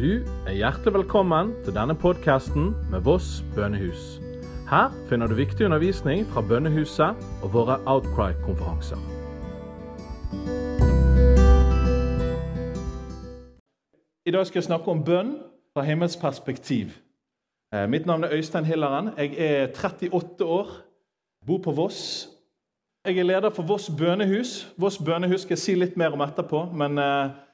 Du er hjertelig velkommen til denne podkasten med Voss bønnehus. Her finner du viktig undervisning fra bønnehuset og våre Outcry-konferanser. I dag skal jeg snakke om bønn fra himmelsk perspektiv. Eh, Mitt navn er Øystein Hilleren. Jeg er 38 år, bor på Voss. Jeg er leder for Voss bønehus. Voss bønehus skal jeg si litt mer om etterpå. men eh,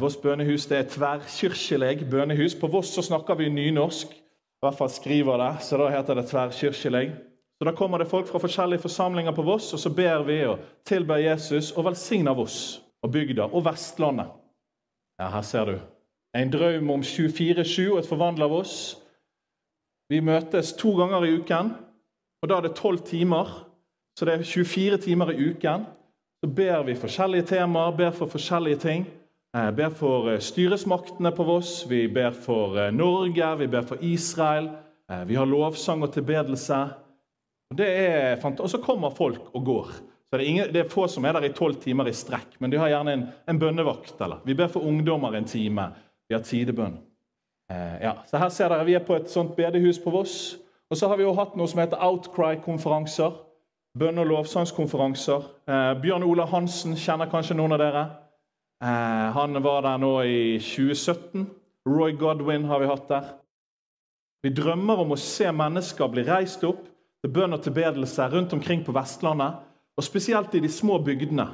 Voss bønehus det er tverrkirkelig bønehus. På Voss så snakker vi nynorsk. I hvert fall skriver det, så da heter det tverrkirkelig. Så Da kommer det folk fra forskjellige forsamlinger på Voss, og så ber vi og tilber Jesus og velsigner Voss og bygda og Vestlandet. Ja, her ser du. En drøm om 24-7 og et forvandla Voss. Vi møtes to ganger i uken, og da er det 12 timer. Så det er 24 timer i uken. Så ber vi forskjellige temaer, ber for forskjellige ting. Eh, ber for eh, styresmaktene på Voss, vi ber for eh, Norge, vi ber for Israel. Vi har lovsang og tilbedelse. Og så kommer folk og går. Så det, er ingen, det er få som er der i tolv timer i strekk, men de har gjerne en, en bønnevakt. eller Vi ber for ungdommer en time. Vi har tidebønn. Ja. Så her ser dere, Vi er på et sånt bedehus på Voss. Og så har vi jo hatt noe som heter Outcry-konferanser. Bønne- og lovsangskonferanser. Bjørn Ola Hansen kjenner kanskje noen av dere. Eh, han var der nå i 2017. Roy Godwin har vi hatt der. Vi drømmer om å se mennesker bli reist opp til bønn og tilbedelse rundt omkring på Vestlandet, og spesielt i de små bygdene.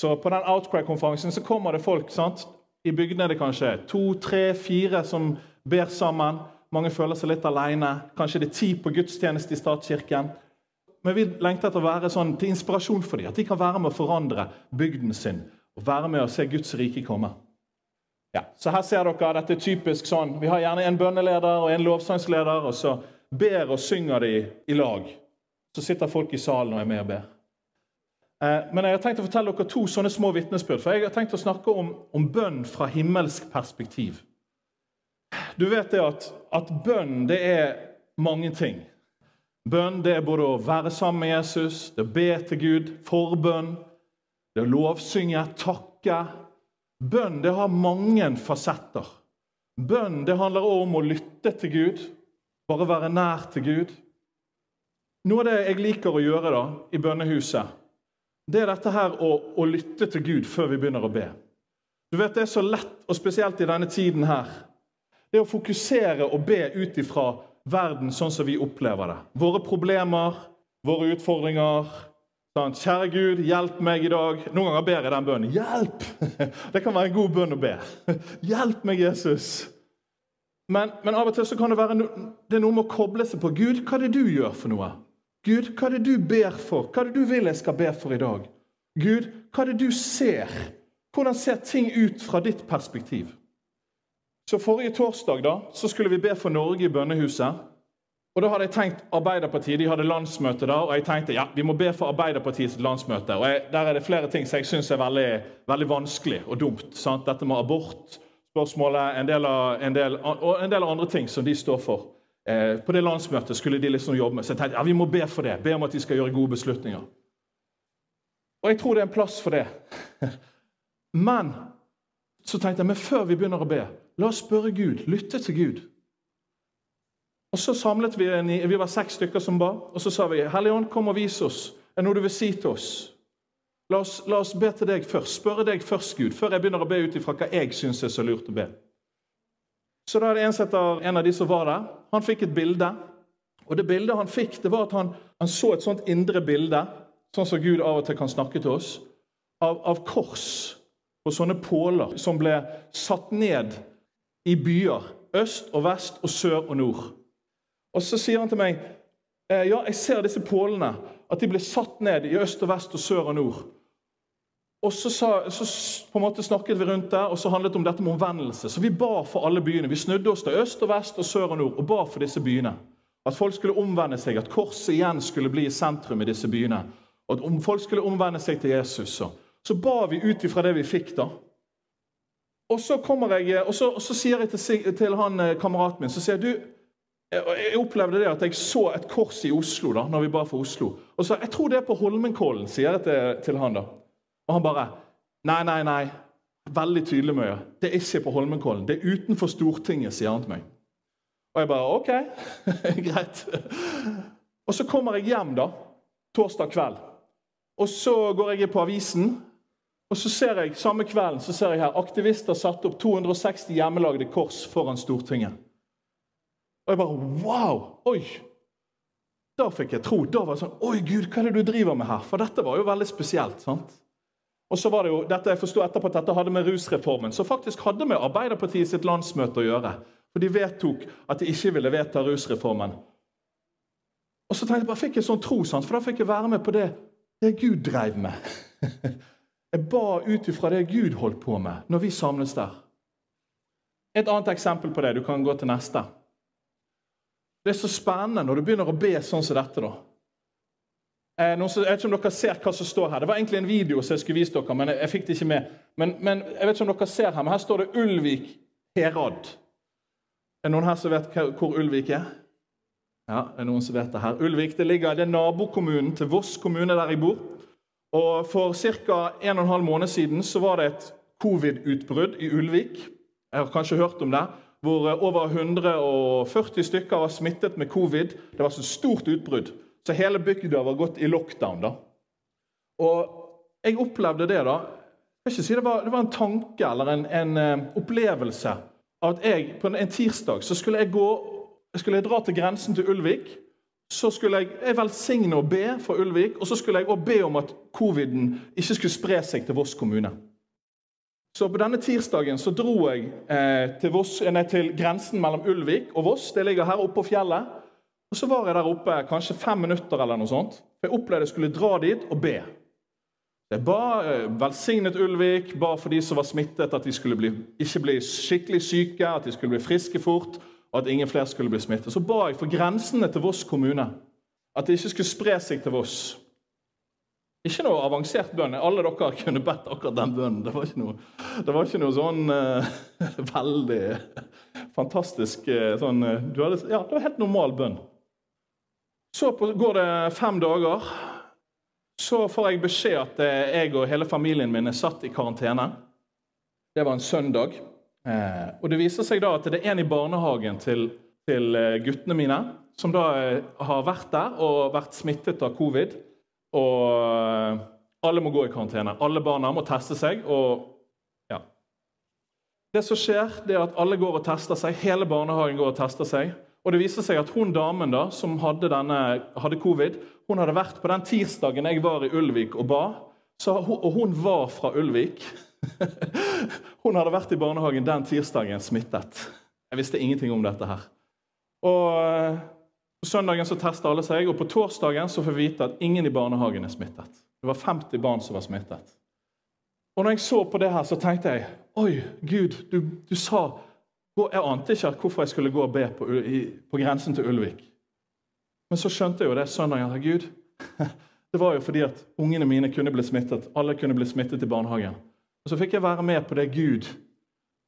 Så På den Outcry-konferansen så kommer det folk. sant? I bygdene er det kanskje to, tre, fire som ber sammen. Mange føler seg litt alene. Kanskje det er ti på gudstjeneste i statskirken. Men vi lengter etter å være sånn til inspirasjon for dem, at de kan være med å forandre bygden sin og være med og se Guds rike komme. Ja, så her ser dere, Dette er typisk sånn. Vi har gjerne en bønneleder og en lovsangsleder, og så ber og synger de i lag. Så sitter folk i salen og er med og ber. Eh, Men jeg har tenkt å fortelle dere to sånne små vitnesbyrd. For jeg har tenkt å snakke om, om bønn fra himmelsk perspektiv. Du vet det at, at bønn det er mange ting. Bønn det er både å være sammen med Jesus, det er å be til Gud, forbønn, det er å lovsynge, takke. Bønn det har mange fasetter. Bønn det handler også om å lytte til Gud, bare være nær til Gud. Noe av det jeg liker å gjøre da, i bønnehuset, det er dette her å, å lytte til Gud før vi begynner å be. Du vet, Det er så lett, og spesielt i denne tiden her, det å fokusere og be ut ifra verden sånn som vi opplever det. Våre problemer, våre utfordringer. Sant? Kjære Gud, hjelp meg i dag. Noen ganger ber jeg den bønnen. Hjelp! Det kan være en god bønn å be. Hjelp meg, Jesus. Men, men av og til så kan det være no, det er noe med å koble seg på Gud. Hva er det du gjør for noe? Gud, hva er det du ber for? Hva er det du vil jeg skal be for i dag? Gud, hva er det du ser? Hvordan ser ting ut fra ditt perspektiv? Så Forrige torsdag da, så skulle vi be for Norge i bønnehuset. Og da hadde jeg tenkt Arbeiderpartiet, De hadde landsmøte da, og jeg tenkte ja, vi må be for Arbeiderpartiets landsmøte. Og jeg, Der er det flere ting som jeg syns er veldig, veldig vanskelig og dumt. Sant? Dette med abortspørsmålet en del av, en del, og en del andre ting som de står for. Eh, på det landsmøtet skulle de liksom jobbe med. Så jeg tenkte ja, vi må be for det. Be om at de skal gjøre gode beslutninger. Og jeg tror det er en plass for det. Men så tenkte jeg, men før vi begynner å be, la oss spørre Gud. Lytte til Gud. Og Så samlet vi en, vi var seks stykker som ba, og så sa vi Hellige Ånd, kom og vis oss. Er noe du vil si til oss? La oss, la oss be til deg først. Spørre deg først, Gud, før jeg begynner å be ut ifra hva jeg syns er så lurt å be. Så da er det en, setter, en av de som var der. Han fikk et bilde. Og det bildet han fikk, det var at han, han så et sånt indre bilde, sånn som Gud av og til kan snakke til oss, av, av kors og sånne påler som ble satt ned i byer. Øst og vest og sør og nord. Og så sier han til meg eh, ja, jeg ser disse pålene, at de ble satt ned i øst og vest og sør og nord. Og så, sa, så på en måte snakket vi rundt det, og så handlet det om dette med omvendelse. Så vi ba for alle byene. Vi snudde oss til øst og vest og sør og nord og ba for disse byene. At folk skulle omvende seg, at korset igjen skulle bli i sentrum i disse byene. Og at om folk skulle omvende seg til Jesus. Så, så ba vi ut ifra det vi fikk, da. Og så kommer jeg, og så, og så sier jeg til, til han eh, kameraten min så sier jeg, du, jeg jeg opplevde det at jeg så et kors i Oslo da når vi ba for Oslo. Og så, Jeg tror det er på Holmenkollen, sier jeg til, han. da. Og han bare Nei, nei, nei. Veldig tydelig med det. Det er ikke på Holmenkollen. Det er utenfor Stortinget, sier han til meg. Og jeg bare OK, greit. Og så kommer jeg hjem da, torsdag kveld. Og så går jeg på avisen, og så ser jeg samme kvelden så ser jeg her, aktivister satt opp 260 hjemmelagde kors foran Stortinget. Og jeg bare Wow! Oi! Da fikk jeg tro. Da var det sånn Oi, Gud, hva er det du driver med her? For dette var jo veldig spesielt. sant? Og så var det jo, dette Jeg forsto etterpå at dette hadde med rusreformen, som faktisk hadde med Arbeiderpartiet sitt landsmøte å gjøre. For de vedtok at de ikke ville vedta rusreformen. Og så tenkte jeg bare, fikk jeg sånn tro, sant? for da fikk jeg være med på det, det Gud drev med. Jeg ba ut ifra det Gud holdt på med når vi samles der. Et annet eksempel på det. Du kan gå til neste. Det er så spennende når du begynner å be sånn som dette. da. Eh, jeg vet ikke om dere ser hva som står her. Det var egentlig en video som jeg skulle vise dere, men jeg fikk det ikke med. Men, men jeg vet ikke om dere ser her, men her står det Ulvik Herad. Er det noen her som vet hvor Ulvik er? Ja, er det noen som vet det her? Ulvik det ligger det er nabokommunen til Voss kommune, der jeg bor. Og For ca. 1 12 måneder siden så var det et covid-utbrudd i Ulvik. Jeg har kanskje hørt om det. Hvor eh, over 140 stykker var smittet med covid. Det var så stort utbrudd. Så hele bygda var gått i lockdown. da. Og jeg opplevde det, da. Jeg ikke si det var, det var en tanke eller en, en uh, opplevelse at jeg på en, en tirsdag så skulle jeg gå jeg dra til grensen til Ulvik så skulle jeg, jeg velsigne og be for Ulvik, og så skulle jeg også be om at coviden ikke skulle spre seg til Voss kommune. Så på denne tirsdagen så dro jeg eh, til, Voss, nei, til, grensen mellom Ulvik og Voss. Det ligger her oppe på fjellet. Og Så var jeg der oppe kanskje fem minutter, eller noe sånt. Jeg opplevde jeg skulle dra dit og be. Jeg ba, eh, velsignet Ulvik, ba for de som var smittet, at de skulle bli, ikke bli skikkelig syke, at de skulle bli friske fort og at ingen flere skulle bli smittet. Så ba jeg for grensene til Voss kommune. At det ikke skulle spre seg til Voss. Ikke noe avansert bønn. Alle dere kunne bedt akkurat den bønnen. Det var ikke noe, var ikke noe sånn uh, veldig fantastisk uh, sånn uh, hadde, Ja, det var helt normal bønn. Så på, går det fem dager. Så får jeg beskjed at jeg og hele familien min er satt i karantene. Det var en søndag. Og Det viser seg da at det er en i barnehagen til, til guttene mine som da har vært der og vært smittet av covid. Og alle må gå i karantene. Alle barna må teste seg. og ja. Det som skjer, det er at alle går og tester seg. Hele barnehagen går og tester seg. Og det viser seg at hun damen da, som hadde, denne, hadde covid, hun hadde vært på den tirsdagen jeg var i Ulvik og ba. Så, og hun var fra Ulvik. Hun hadde vært i barnehagen den tirsdagen smittet. Jeg visste ingenting om dette her. Og På søndagen så testa alle seg, og på torsdagen så får vi vite at ingen i barnehagen er smittet. Det var 50 barn som var smittet. Og når jeg så på det her, så tenkte jeg Oi, Gud, du, du sa Jeg ante ikke hvorfor jeg skulle gå og be på, i, på grensen til Ulvik. Men så skjønte jeg jo det søndagen at Gud, det var jo fordi at ungene mine kunne bli smittet. Alle kunne bli smittet i barnehagen. Og Så fikk jeg være med på det Gud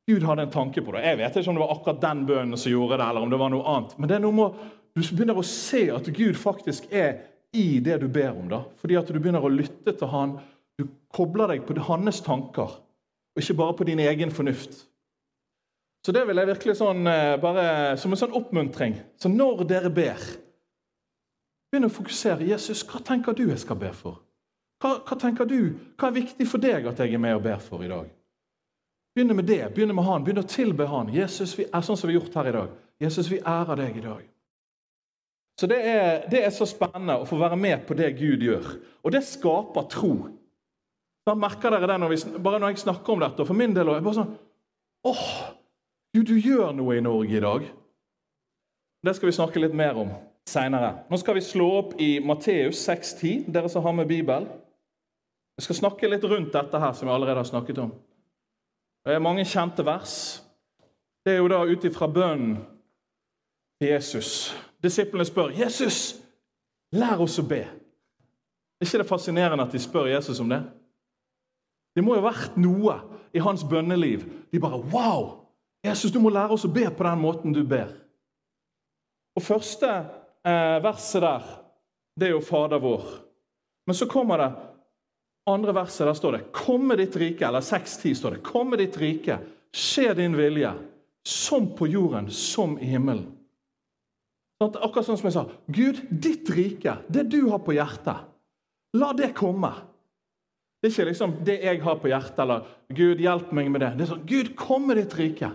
Gud hadde en tanke på det. Jeg vet ikke om det var akkurat den bønnen som gjorde det, eller om det var noe annet. Men det er noe med du begynner å se at Gud faktisk er i det du ber om. da. Fordi at du begynner å lytte til han. Du kobler deg på hans tanker, og ikke bare på din egen fornuft. Så det vil jeg virkelig sånn, eh, bare som en sånn oppmuntring. Så når dere ber, begynn å fokusere. Jesus, hva tenker du jeg skal be for? Hva, hva, tenker du? Hva er viktig for deg at jeg er med og ber for i dag? Begynn med det. Begynn med han. Begynn å tilbe han. Jesus, vi er sånn som vi har gjort her i dag. Jesus, vi ærer deg i dag. Så det er, det er så spennende å få være med på det Gud gjør. Og det skaper tro. Da merker dere det når vi, bare når jeg snakker om dette. Og for min del er det bare sånn åh, Gud, du gjør noe i Norge i dag. Det skal vi snakke litt mer om seinere. Nå skal vi slå opp i Matteus 6,10, dere som har med Bibel. Jeg skal snakke litt rundt dette her, som jeg allerede har snakket om. Det er mange kjente vers. Det er jo da ut ifra bønnen Jesus. Disiplene spør Jesus, lær oss å be. Er ikke det fascinerende at de spør Jesus om det? Det må jo ha vært noe i hans bønneliv. De bare Wow! Jesus, du må lære oss å be på den måten du ber. Og Første eh, verset der, det er jo Fader vår. Men så kommer det andre verset der står det 'Komme ditt rike', eller 6.10 står det 'Komme ditt rike, skje din vilje', som på jorden, som i himmelen. Akkurat sånn som jeg sa. Gud, ditt rike, det du har på hjertet, la det komme. Det er ikke liksom det jeg har på hjertet, eller 'Gud, hjelp meg med det'. Det er sånn 'Gud, kom med ditt rike'.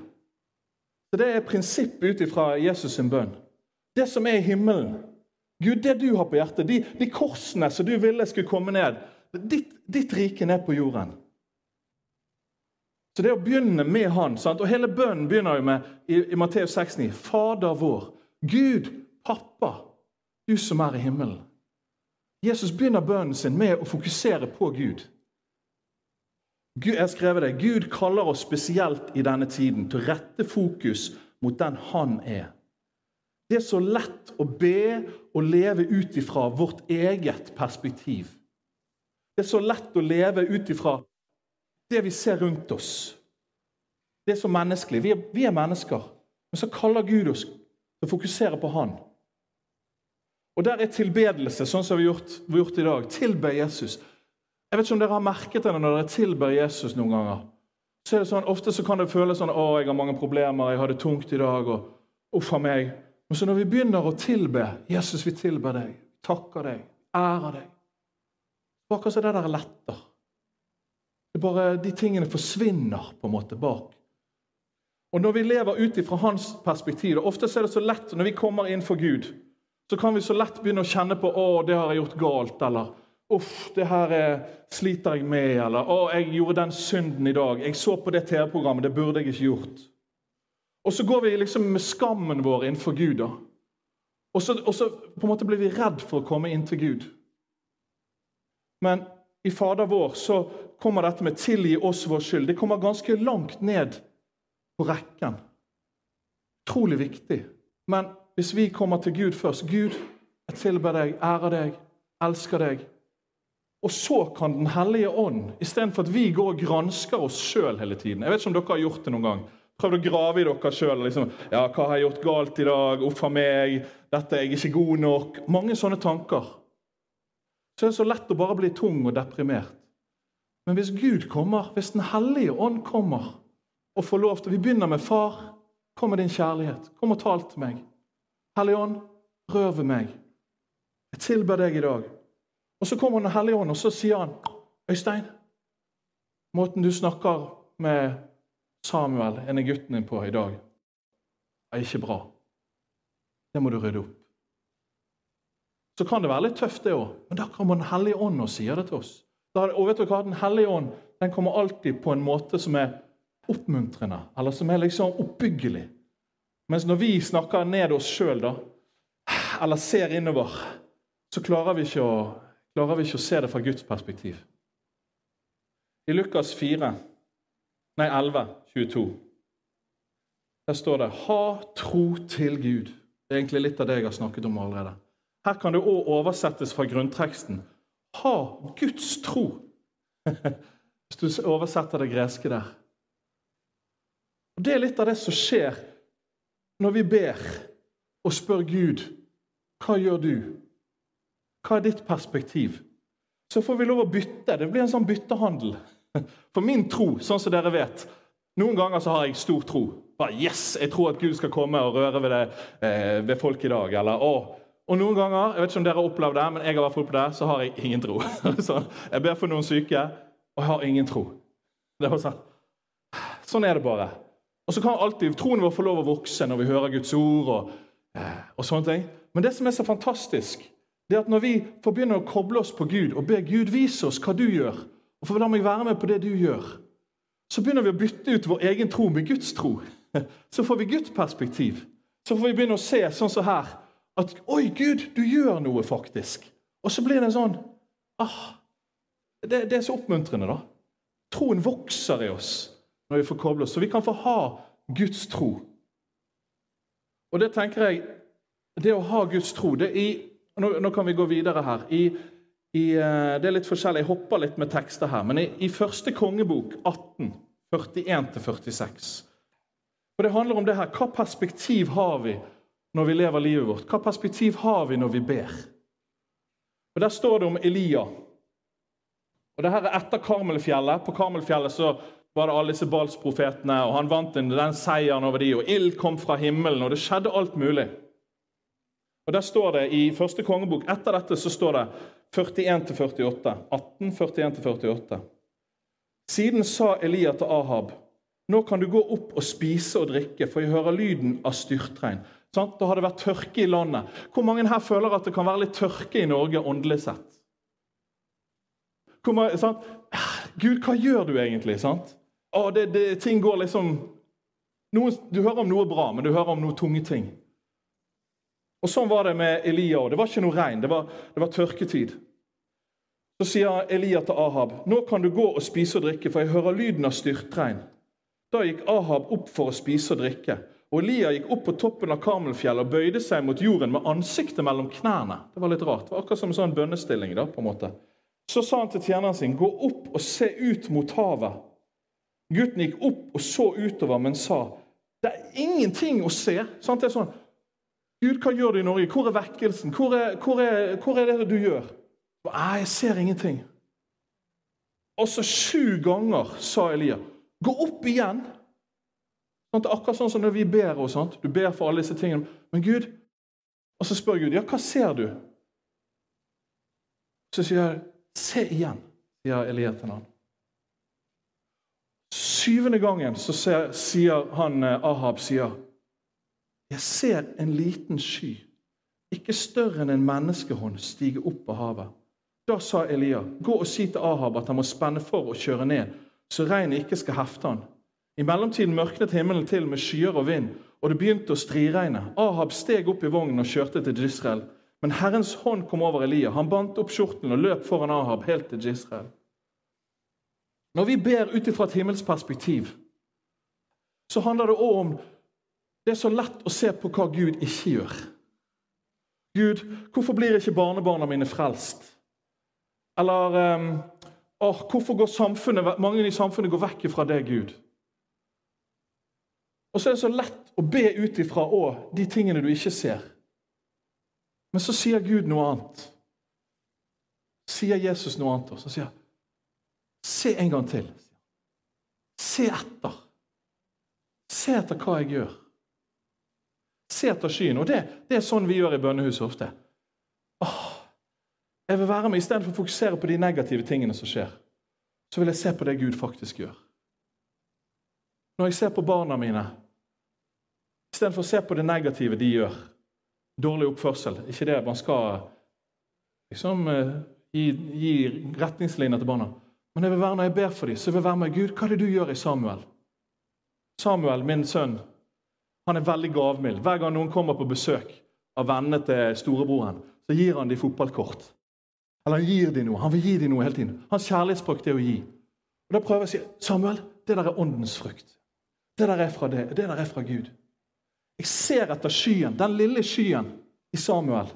Så Det er prinsippet ut ifra Jesus' sin bønn. Det som er i himmelen. Gud, det du har på hjertet, de, de korsene som du ville skulle komme ned, ditt, ditt rike ned på jorden. Så det å begynne med Han sant? Og Hele bønnen begynner jo med i, i Matteus 6,9.: Fader vår, Gud, pappa, du som er i himmelen. Jesus begynner bønnen sin med å fokusere på Gud. Jeg har det, Gud kaller oss spesielt i denne tiden til å rette fokus mot den Han er. Det er så lett å be og leve ut ifra vårt eget perspektiv. Det er så lett å leve ut ifra det vi ser rundt oss. Det er så menneskelig. Vi er, vi er mennesker. Men så kaller Gud oss til å fokusere på Han. Og der er tilbedelse, sånn som vi har gjort, vi har gjort i dag. Tilbe Jesus. Jeg vet ikke om dere har merket det når dere tilber Jesus noen ganger. Så er det sånn, Ofte så kan det føles sånn 'Å, jeg har mange problemer. Jeg har det tungt i dag.' og Uff meg. Men så når vi begynner å tilbe Jesus, vi tilber deg, takker deg, ærer deg Bak Akkurat som det der letter. Det bare, De tingene forsvinner på en måte bak. Og Når vi lever ut fra hans perspektiv og Ofte er det så lett når vi kommer inn for Gud, så kan vi så lett begynne å kjenne på 'Å, det har jeg gjort galt', eller Uff, det her er, sliter jeg med. Eller å, jeg gjorde den synden i dag. Jeg så på det TV-programmet. Det burde jeg ikke gjort. Og så går vi liksom med skammen vår innenfor Gud. da. Og så, og så på en måte blir vi redd for å komme inn til Gud. Men i Fader vår så kommer dette med 'tilgi oss vår skyld'. Det kommer ganske langt ned på rekken. Utrolig viktig. Men hvis vi kommer til Gud først 'Gud, jeg tilber deg, ærer deg, elsker deg' Og så kan Den hellige ånd, istedenfor at vi går og gransker oss sjøl hele tiden Jeg vet ikke om dere har gjort det noen gang. Prøvd å grave i dere sjøl. Liksom, ja, 'Hva har jeg gjort galt i dag? Uff a meg. Dette er jeg ikke god nok.' Mange sånne tanker. Så er det så lett å bare bli tung og deprimert. Men hvis Gud kommer, hvis Den hellige ånd kommer og få lov til Vi begynner med 'Far, kom med din kjærlighet. Kom og tal til meg.' Hellige ånd, rør ved meg. Jeg tilber deg i dag. Og Så kommer Den hellige ånd, og så sier han, 'Øystein, måten du snakker med Samuel, en av gutten din, på i dag, er ikke bra. Det må du rydde opp.' Så kan det være litt tøft, det òg, men da kommer Den hellige ånd og sier det til oss. og vet du hva? Den hellige ånd den kommer alltid på en måte som er oppmuntrende, eller som er liksom oppbyggelig. Mens når vi snakker ned oss sjøl, eller ser innover, så klarer vi ikke å klarer vi ikke å se det fra Guds perspektiv. I Lukas 4, nei 11, 22, der står det 'Ha tro til Gud'. Det er egentlig litt av det jeg har snakket om allerede. Her kan det òg oversettes fra grunnteksten 'Ha Guds tro'. Hvis du oversetter det greske der. Og Det er litt av det som skjer når vi ber og spør Gud 'Hva gjør du?' Hva er ditt perspektiv? Så får vi lov å bytte. Det blir en sånn byttehandel. For min tro, sånn som dere vet Noen ganger så har jeg stor tro. Bare, yes, Jeg tror at Gud skal komme og røre ved, det, eh, ved folk i dag. Eller, å. Og noen ganger jeg vet ikke om dere har opplevd det, men jeg har vært på det, så har jeg ingen tro. så jeg ber for noen syke, og jeg har ingen tro. Det var sånn. sånn er det bare. Og så kan alltid troen vår få lov å vokse når vi hører Guds ord. og, eh, og sånne ting. Men det som er så fantastisk, det er at Når vi får begynne å koble oss på Gud og be Gud vise oss hva du gjør, og for la meg være med på det du gjør, så begynner vi å bytte ut vår egen tro med Guds tro. Så får vi Guds perspektiv. Så får vi begynne å se sånn som her at Oi, Gud, du gjør noe, faktisk. Og så blir det sånn ah, det, det er så oppmuntrende, da. Troen vokser i oss når vi får koble oss, så vi kan få ha Guds tro. Og det tenker jeg Det å ha Guds tro det i nå, nå, kan vi gå videre her. I, i, eh, det er litt forskjellig, Jeg hopper litt med tekster her. Men i, i første kongebok 18, 41-46 Og Det handler om det her. Hva perspektiv har vi når vi lever livet vårt? Hva perspektiv har vi når vi ber? Og Der står det om Elia. Og det her er etter Karmelfjellet. På Karmelfjellet så var det alle disse Balsprofetene, og han vant den, seieren over de, og ild kom fra himmelen, og det skjedde alt mulig. Og der står det I første kongebok etter dette så står det 41-48. 18, 41-48. Siden sa Elia til Ahab nå kan du gå opp og spise og drikke, for jeg hører lyden av styrtregn. Sånn? Da har det vært tørke i landet. Hvor mange her føler at det kan være litt tørke i Norge åndelig sett? Mange, sant? Gud, hva gjør du egentlig? Sant? Å, det, det, ting går liksom noen, Du hører om noe bra, men du hører om noen tunge ting. Og Sånn var det med Elia òg. Det var ikke noe regn, det var, det var tørketid. Så sier Elia til Ahab, 'Nå kan du gå og spise og drikke, for jeg hører lyden av styrtregn.' Da gikk Ahab opp for å spise og drikke. Og Elia gikk opp på toppen av Karmelfjellet og bøyde seg mot jorden med ansiktet mellom knærne. Det var litt rart. Det var akkurat som en sånn bønnestilling. da, på en måte. Så sa han til tjeneren sin, 'Gå opp og se ut mot havet.' Gutten gikk opp og så utover, men sa, 'Det er ingenting å se.' Sant? Det er sånn, Gud, hva gjør du i Norge? Hvor er vekkelsen? Hvor er, hvor er, hvor er det du gjør? Nei, jeg ser ingenting. Og så sju ganger sa Elia, gå opp igjen. Sånn, akkurat sånn som når vi ber. og sånt. Du ber for alle disse tingene. Men Gud Og så spør Gud, ja, hva ser du? Så sier jeg, se igjen, sier Elia til ham. Syvende gangen så ser, sier han eh, Ahab sier, jeg ser en liten sky, ikke større enn en menneskehånd, stige opp av havet. Da sa Elia, gå og si til Ahab at han må spenne for å kjøre ned, så regnet ikke skal hefte han. I mellomtiden mørknet himmelen til med skyer og vind, og det begynte å striregne. Ahab steg opp i vognen og kjørte til Israel. Men Herrens hånd kom over Elia. Han bandt opp skjorten og løp foran Ahab helt til Israel. Når vi ber ut fra et himmelsk perspektiv, så handler det òg om det er så lett å se på hva Gud ikke gjør. Gud, hvorfor blir ikke barnebarna mine frelst? Eller um, oh, hvorfor går mange i samfunnet går vekk fra det, Gud? Og så er det så lett å be ut ifra de tingene du ikke ser. Men så sier Gud noe annet. Sier Jesus noe annet. Og så sier Se en gang til. Se etter. Se etter hva jeg gjør. Se etter skyen. Og det, det, er sånn vi gjør i bønnehuset ofte. Åh, jeg vil være med, Istedenfor å fokusere på de negative tingene som skjer, så vil jeg se på det Gud faktisk gjør. Når jeg ser på barna mine, istedenfor å se på det negative de gjør, dårlig oppførsel Ikke det man skal liksom, eh, gi, gi retningslinjer til barna. Men jeg vil være når jeg ber for dem, så jeg vil være med Gud. Hva er det du gjør i Samuel? Samuel, min sønn, han er veldig gavmild. Hver gang noen kommer på besøk av vennene til storebroren, så gir han dem fotballkort. Eller han gir dem noe. Han vil gi dem noe hele tiden. Hans kjærlighetsspråk er å gi. Og Da prøver jeg å si Samuel, det der er åndens frukt. Det der er fra det. Det der er fra Gud. Jeg ser etter skyen, den lille skyen i Samuel.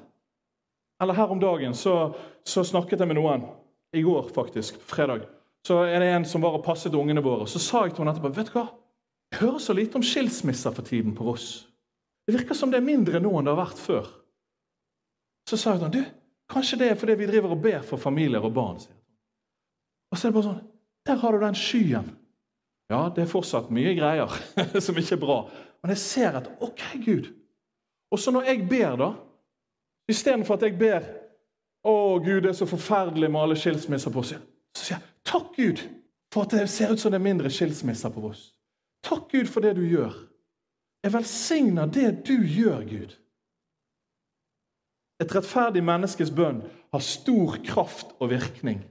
Eller her om dagen så, så snakket jeg med noen. I går, faktisk. Fredag. Så er det en som var og passet ungene våre. Så sa jeg til henne etterpå vet du hva? Jeg hører så lite om skilsmisser for tiden på Voss. Det virker som det er mindre nå enn det har vært før. Så sa jeg til henne Du, kanskje det er fordi vi driver og ber for familier og barn. Og så er det bare sånn Der har du den skyen. Ja, det er fortsatt mye greier som ikke er bra. Men jeg ser at OK, Gud. Og så når jeg ber, da Istedenfor at jeg ber Å, Gud, det er så forferdelig med alle skilsmisser på oss. Så sier jeg takk, Gud, for at det ser ut som det er mindre skilsmisser på oss. Takk, Gud, for det du gjør. Jeg velsigner det du gjør, Gud. Et rettferdig menneskes bønn har stor kraft og virkning.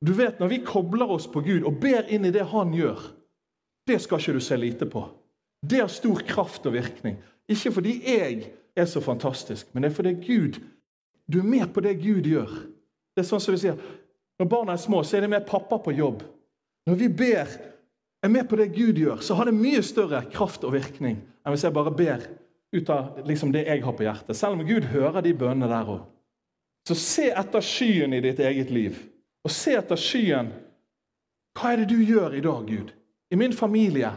Du vet, Når vi kobler oss på Gud og ber inn i det han gjør, det skal ikke du se lite på. Det har stor kraft og virkning. Ikke fordi jeg er så fantastisk, men det er fordi Gud Du er med på det Gud gjør. Det er sånn som vi sier, Når barna er små, så er det med pappa på jobb. Når vi ber er med på det Gud gjør, så har det mye større kraft og virkning enn hvis jeg bare ber ut av liksom det jeg har på hjertet. Selv om Gud hører de bønnene der òg. Så se etter skyen i ditt eget liv. Og se etter skyen. Hva er det du gjør i dag, Gud? I min familie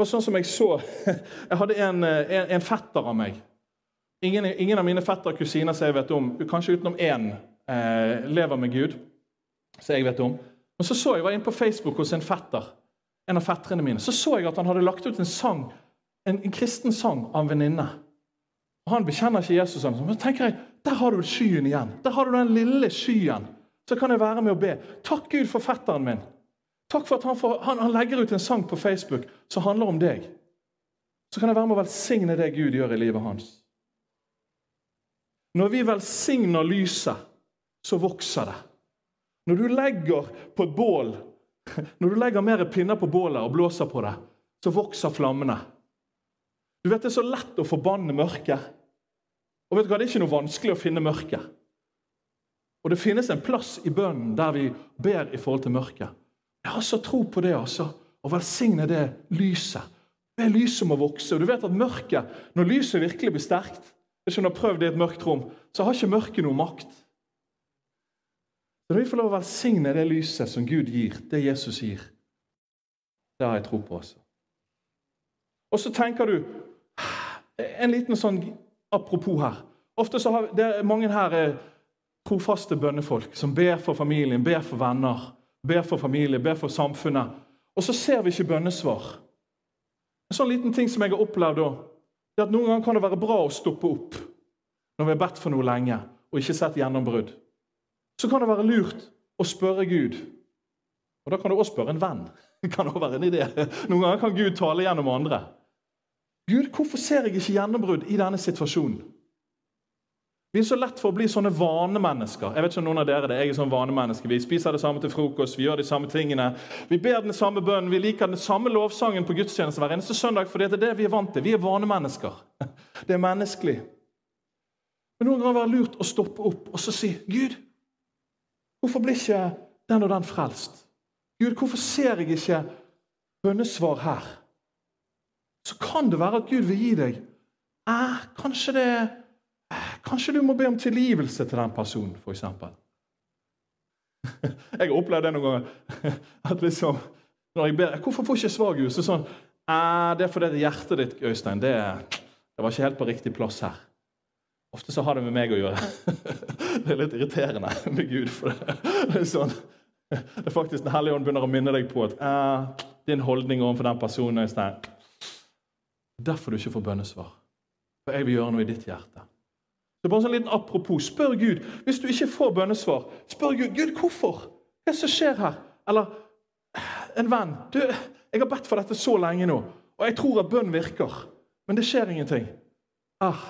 det var sånn som Jeg så, jeg hadde en, en, en fetter av meg. Ingen, ingen av mine fetter og kusiner som jeg vet om, kanskje utenom én, eh, lever med Gud. som jeg vet om. Men så så jeg var inne på Facebook hos en fetter, en av fetterne mine. Så så jeg at han hadde lagt ut en sang, en, en kristen sang av en venninne. Og Han bekjenner ikke Jesus. Men så tenker jeg, Der har du skyen igjen. Der har du den lille skyen. Så kan jeg være med og be. Takk Gud for fetteren min. Takk for at han, får, han, han legger ut en sang på Facebook som handler om deg. Så kan jeg være med å velsigne det Gud gjør i livet hans. Når vi velsigner lyset, så vokser det. Når du legger på et bål, når du legger mer pinner på bålet og blåser på det, så vokser flammene. Du vet Det er så lett å forbanne mørket. Og vet du hva, Det er ikke noe vanskelig å finne mørket. Og det finnes en plass i bønnen der vi ber i forhold til mørket. Jeg har så tro på det, altså. Å velsigne det lyset. Be lyset om å vokse. Og du vet at mørket, Når lyset virkelig blir sterkt, hvis du har prøvd i et mørkt rom, så har ikke mørket noe makt. Så Når vi får lov å velsigne det lyset som Gud gir, det Jesus gir, det har jeg tro på. også. Og så tenker du En liten sånn apropos her. Ofte så har det mange her er trofaste bønnefolk som ber for familien, ber for venner, ber for familie, ber for samfunnet. Og så ser vi ikke bønnesvar. En sånn liten ting som jeg har opplevd da, er at Noen ganger kan det være bra å stoppe opp når vi har bedt for noe lenge og ikke sett gjennombrudd. Så kan det være lurt å spørre Gud. Og Da kan du også spørre en venn. Det kan også være en idé. Noen ganger kan Gud tale gjennom andre. Gud, hvorfor ser jeg ikke gjennombrudd i denne situasjonen? Vi er så lett for å bli sånne vanemennesker. Jeg vet ikke om noen av dere det. Jeg er sånn vanemenneske. Vi spiser det samme til frokost, vi gjør de samme tingene. Vi ber den samme bønnen, vi liker den samme lovsangen på gudstjeneste hver eneste søndag. fordi det er det vi er vant til. Vi er vanemennesker. Det er menneskelig. Men noen ganger være lurt å stoppe opp og så si Gud, hvorfor blir ikke den og den frelst? Gud, hvorfor ser jeg ikke bønnesvar her? Så kan det være at Gud vil gi deg eh, Kanskje det er Kanskje du må be om tilgivelse til den personen, f.eks. Jeg har opplevd det noen ganger. At liksom, når jeg ber, 'Hvorfor får jeg ikke svar, Gud?' Så sånn eh, 'Det er fordi hjertet ditt, Øystein, det, det, var ikke helt på riktig plass her.' Ofte så har det med meg å gjøre. Det er litt irriterende med Gud. for Det, det er sånn, det er faktisk Den hellige ånd begynner å minne deg på at eh, din holdning overfor den personen Øystein, Derfor du ikke får bønnesvar. For jeg vil gjøre noe i ditt hjerte. Så bare en sånn liten apropos. Spør Gud. Hvis du ikke får bønnesvar, spør Gud Gud, hvorfor. Hva er det som skjer her? Eller en venn. Du, jeg har bedt for dette så lenge nå, og jeg tror at bønn virker. Men det skjer ingenting. Ah.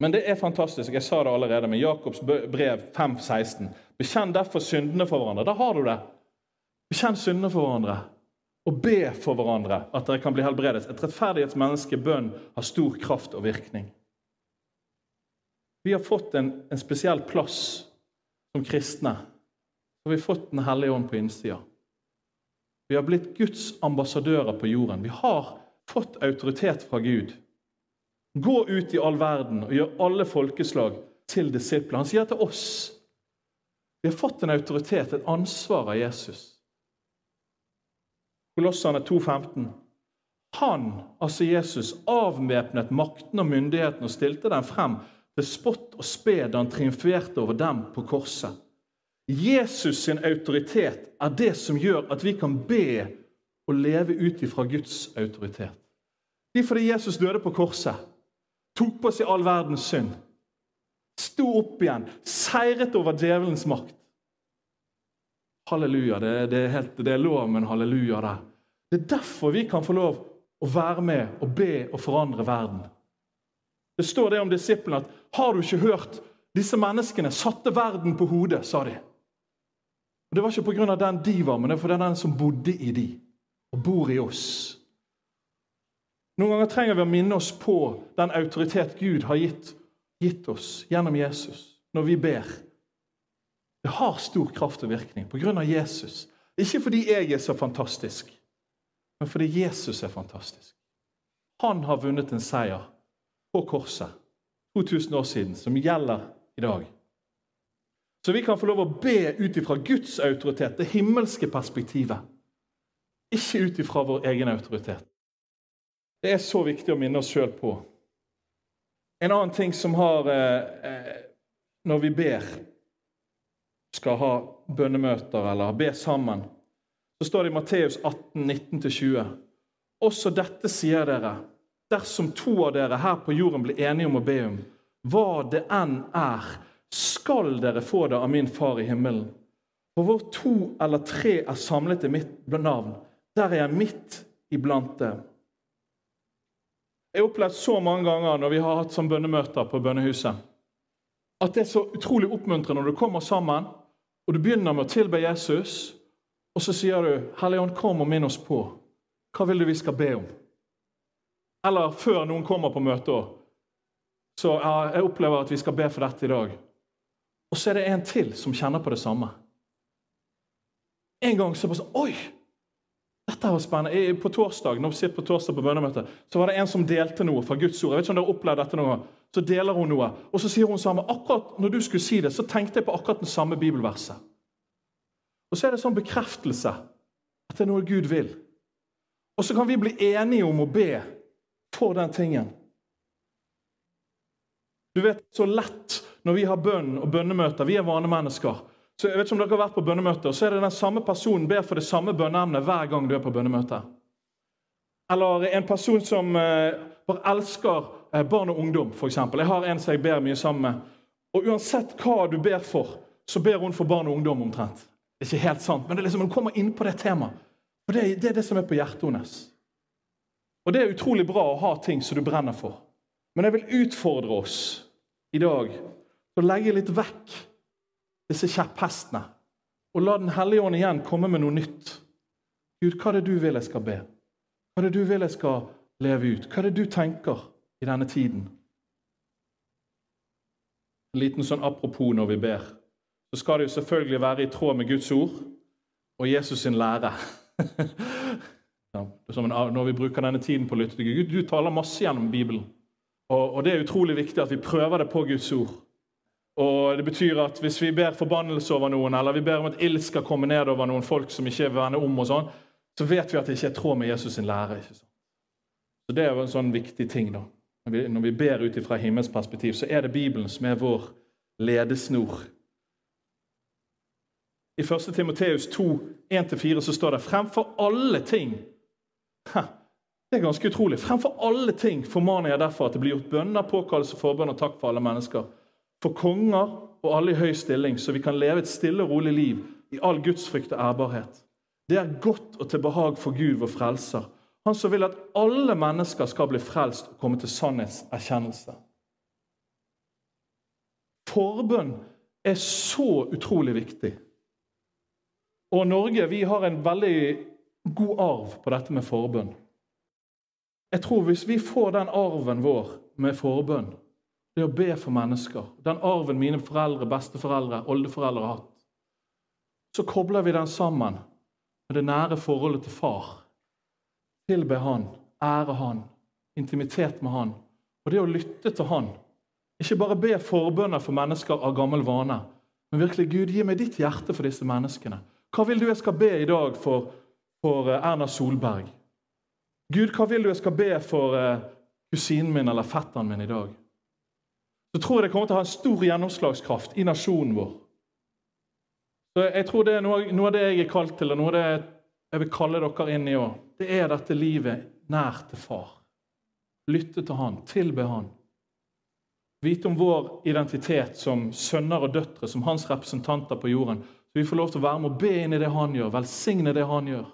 Men det er fantastisk. Jeg sa det allerede med Jakobs brev 5,16. Bekjenn derfor syndene for hverandre. Da har du det. Bekjenn syndene for hverandre. Og be for hverandre at dere kan bli helbredet. Et rettferdighetsmenneske bønn har stor kraft og virkning. Vi har fått en, en spesiell plass som kristne. Så har fått Den hellige ånd på innsida. Vi har blitt Guds ambassadører på jorden. Vi har fått autoritet fra Gud. Gå ut i all verden og gjør alle folkeslag til disipler. Han sier til oss vi har fått en autoritet, et ansvar av Jesus. Kolossene 2,15. Han, altså Jesus, avvæpnet makten og myndigheten og stilte den frem til spott og spe da han triumferte over dem på korset. Jesus sin autoritet er det som gjør at vi kan be og leve ut ifra Guds autoritet. Det er fordi Jesus døde på korset, tok på seg all verdens synd, sto opp igjen, seiret over djevelens makt. Halleluja. Det, det, er, helt, det er lov, men halleluja der. Det er derfor vi kan få lov å være med og be og forandre verden. Det står det om disiplene at har du ikke hørt? Disse menneskene satte verden på hodet, sa de. Og Det var ikke pga. den de var, men det var fordi den som bodde i de, og bor i oss. Noen ganger trenger vi å minne oss på den autoritet Gud har gitt, gitt oss gjennom Jesus når vi ber. Det har stor kraft og virkning pga. Jesus. Ikke fordi jeg er så fantastisk, men fordi Jesus er fantastisk. Han har vunnet en seier på korset 2000 år siden, som gjelder i dag. Så vi kan få lov å be ut ifra Guds autoritet, det himmelske perspektivet. Ikke ut ifra vår egen autoritet. Det er så viktig å minne oss sjøl på. En annen ting som har eh, eh, Når vi ber skal ha bønnemøter eller be sammen, så står det i Matteus 18, 19-20. Også dette sier dere, dersom to av dere her på jorden blir enige om å be om hva det enn er, skal dere få det av min far i himmelen. For hvor to eller tre er samlet i mitt navn, der er jeg midt iblant dem. Jeg har opplevd så mange ganger når vi har hatt sånn bønnemøter på bønnehuset, at det er så utrolig oppmuntrende når du kommer sammen og du begynner med å tilbe Jesus, og så sier du 'Hellige Ånd, kom og minn oss på. Hva vil du vi skal be om?' Eller før noen kommer på møtet. Så jeg opplever at vi skal be for dette i dag. Og så er det en til som kjenner på det samme. En gang så bare sånn Oi! Dette var spennende. På torsdag når vi sitter på torsdag på bønnemøte, så var det en som delte noe fra Guds ord. Jeg vet ikke om dere har opplevd dette noen gang. Så deler hun noe, og så sier hun samme. Akkurat når du skulle si det, så tenkte jeg på akkurat den samme bibelverset. Og så er det sånn bekreftelse at det er noe Gud vil. Og så kan vi bli enige om å be for den tingen. Du vet, så lett når vi har bønn og bønnemøter. Vi er vanemennesker. Så jeg vet ikke om dere har vært på bønnemøter, så er det den samme personen ber for det samme bønneemnet hver gang du er på bønnemøte. Eller en person som eh, bare elsker eh, barn og ungdom, f.eks. Jeg har en som jeg ber mye sammen med. Og uansett hva du ber for, så ber hun for barn og ungdom omtrent. Det er ikke helt sant, men det er liksom, hun kommer inn på det temaet. Og det, det er det som er på hjertet hennes. Og det er utrolig bra å ha ting som du brenner for. Men jeg vil utfordre oss i dag til å legge litt vekk disse kjepphestene. Og la Den hellige ånd igjen komme med noe nytt. Gud, hva er det du vil jeg skal be? Hva er det du vil jeg skal leve ut? Hva er det du tenker i denne tiden? En liten sånn apropos når vi ber. Så skal det jo selvfølgelig være i tråd med Guds ord og Jesus sin lære. ja, når vi bruker denne tiden på å lytte til Gud. Du taler masse gjennom Bibelen. Og, og det er utrolig viktig at vi prøver det på Guds ord. Og det betyr at Hvis vi ber forbannelse over noen, eller vi ber om at ild skal komme ned over noen folk som ikke vil vende om, og sånn, så vet vi at det ikke er tråd med Jesus sin lære. ikke sant? Så Det er jo en sånn viktig ting. da. Når vi, når vi ber ut fra himmels perspektiv, så er det Bibelen som er vår ledesnor. I 1. Timoteus 2, 1-4 så står det fremfor alle ting Det er ganske utrolig. Fremfor alle ting formaner jeg derfor at det blir gjort bønner, påkallelse, forbønn og takk for alle mennesker for konger og alle i høy stilling, så vi kan leve et stille og rolig liv i all gudsfrykt og ærbarhet. Det er godt og til behag for Gud, vår frelser, han som vil at alle mennesker skal bli frelst og komme til sannhetserkjennelse. Forbønn er så utrolig viktig. Og Norge vi har en veldig god arv på dette med forbønn. Jeg tror Hvis vi får den arven vår med forbønn, det å be for mennesker. Den arven mine foreldre, besteforeldre, oldeforeldre har hatt. Så kobler vi den sammen med det nære forholdet til far. Tilbe han, ære han, intimitet med han. Og det å lytte til han. Ikke bare be forbønner for mennesker av gammel vane, men virkelig Gud, gi meg ditt hjerte for disse menneskene. Hva vil du jeg skal be i dag for, for eh, Erna Solberg? Gud, hva vil du jeg skal be for uh, kusinen min eller fetteren min i dag? så tror jeg det kommer til å ha en stor gjennomslagskraft i nasjonen vår. Så Jeg tror det er noe, noe av det jeg er kalt til, og noe av det jeg vil kalle dere inn i òg. Det er dette livet nær til far. Lytte til han, tilbe han. Vite om vår identitet som sønner og døtre, som hans representanter på jorden. Så vi får lov til å være med og be inn i det han gjør, velsigne det han gjør.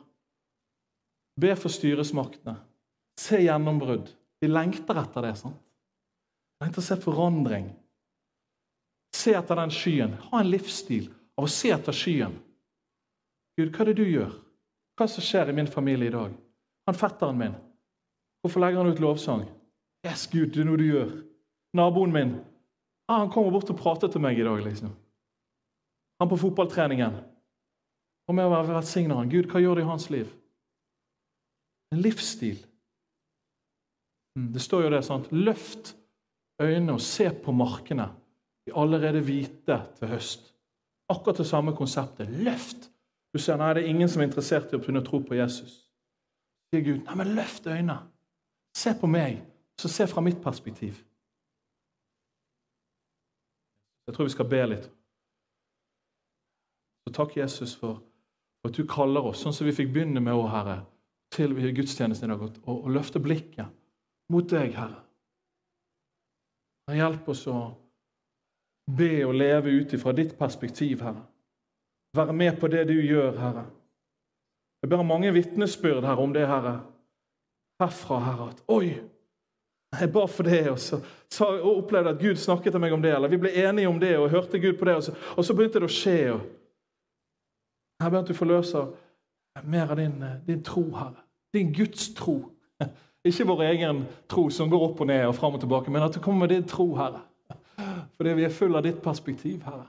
Be for styresmaktene. Se gjennombrudd. Vi lengter etter det. sant? Lengter å se forandring. Se etter den skyen. Ha en livsstil av å se etter skyen. Gud, hva er det du gjør? Hva som skjer i min familie i dag? Han fetteren min. Hvorfor legger han ut lovsang? Yes, Gud, det er noe du gjør. Naboen min. Ah, han kommer bort og prater til meg i dag. liksom. Han på fotballtreningen. Og med å være velsigner han. Gud, hva gjør det i hans liv? En livsstil. Mm, det står jo det, sant? Løft øynene og se på markene. De er allerede hvite til høst. Akkurat det samme konseptet. Løft! Du ser nei, det er ingen som er interessert i å begynne å tro på Jesus. Sier Gud, nei, men løft øynene. Se på meg, så se fra mitt perspektiv. Jeg tror vi skal be litt. Så takk, Jesus, for at du kaller oss, sånn som vi fikk begynne med å, Herre, til vi gudstjenesten i dag, og, og løfte blikket mot deg, Herre. Hjelp oss å be og leve ut ifra ditt perspektiv, Herre. Være med på det du gjør, Herre. Jeg ber mange vitnesbyrd her om det, Herre. Herfra, Herre, at Oi! Jeg ba for det, og så, så og opplevde at Gud snakket til meg om det. Eller vi ble enige om det og hørte Gud på det, og så, og så begynte det å skje. Og jeg ber at du forløser mer av din, din tro, Herre. Din Guds tro. Ikke vår egen tro som går opp og ned og fram og tilbake, men at du kommer med din tro, Herre. Fordi vi er full av ditt perspektiv, Herre.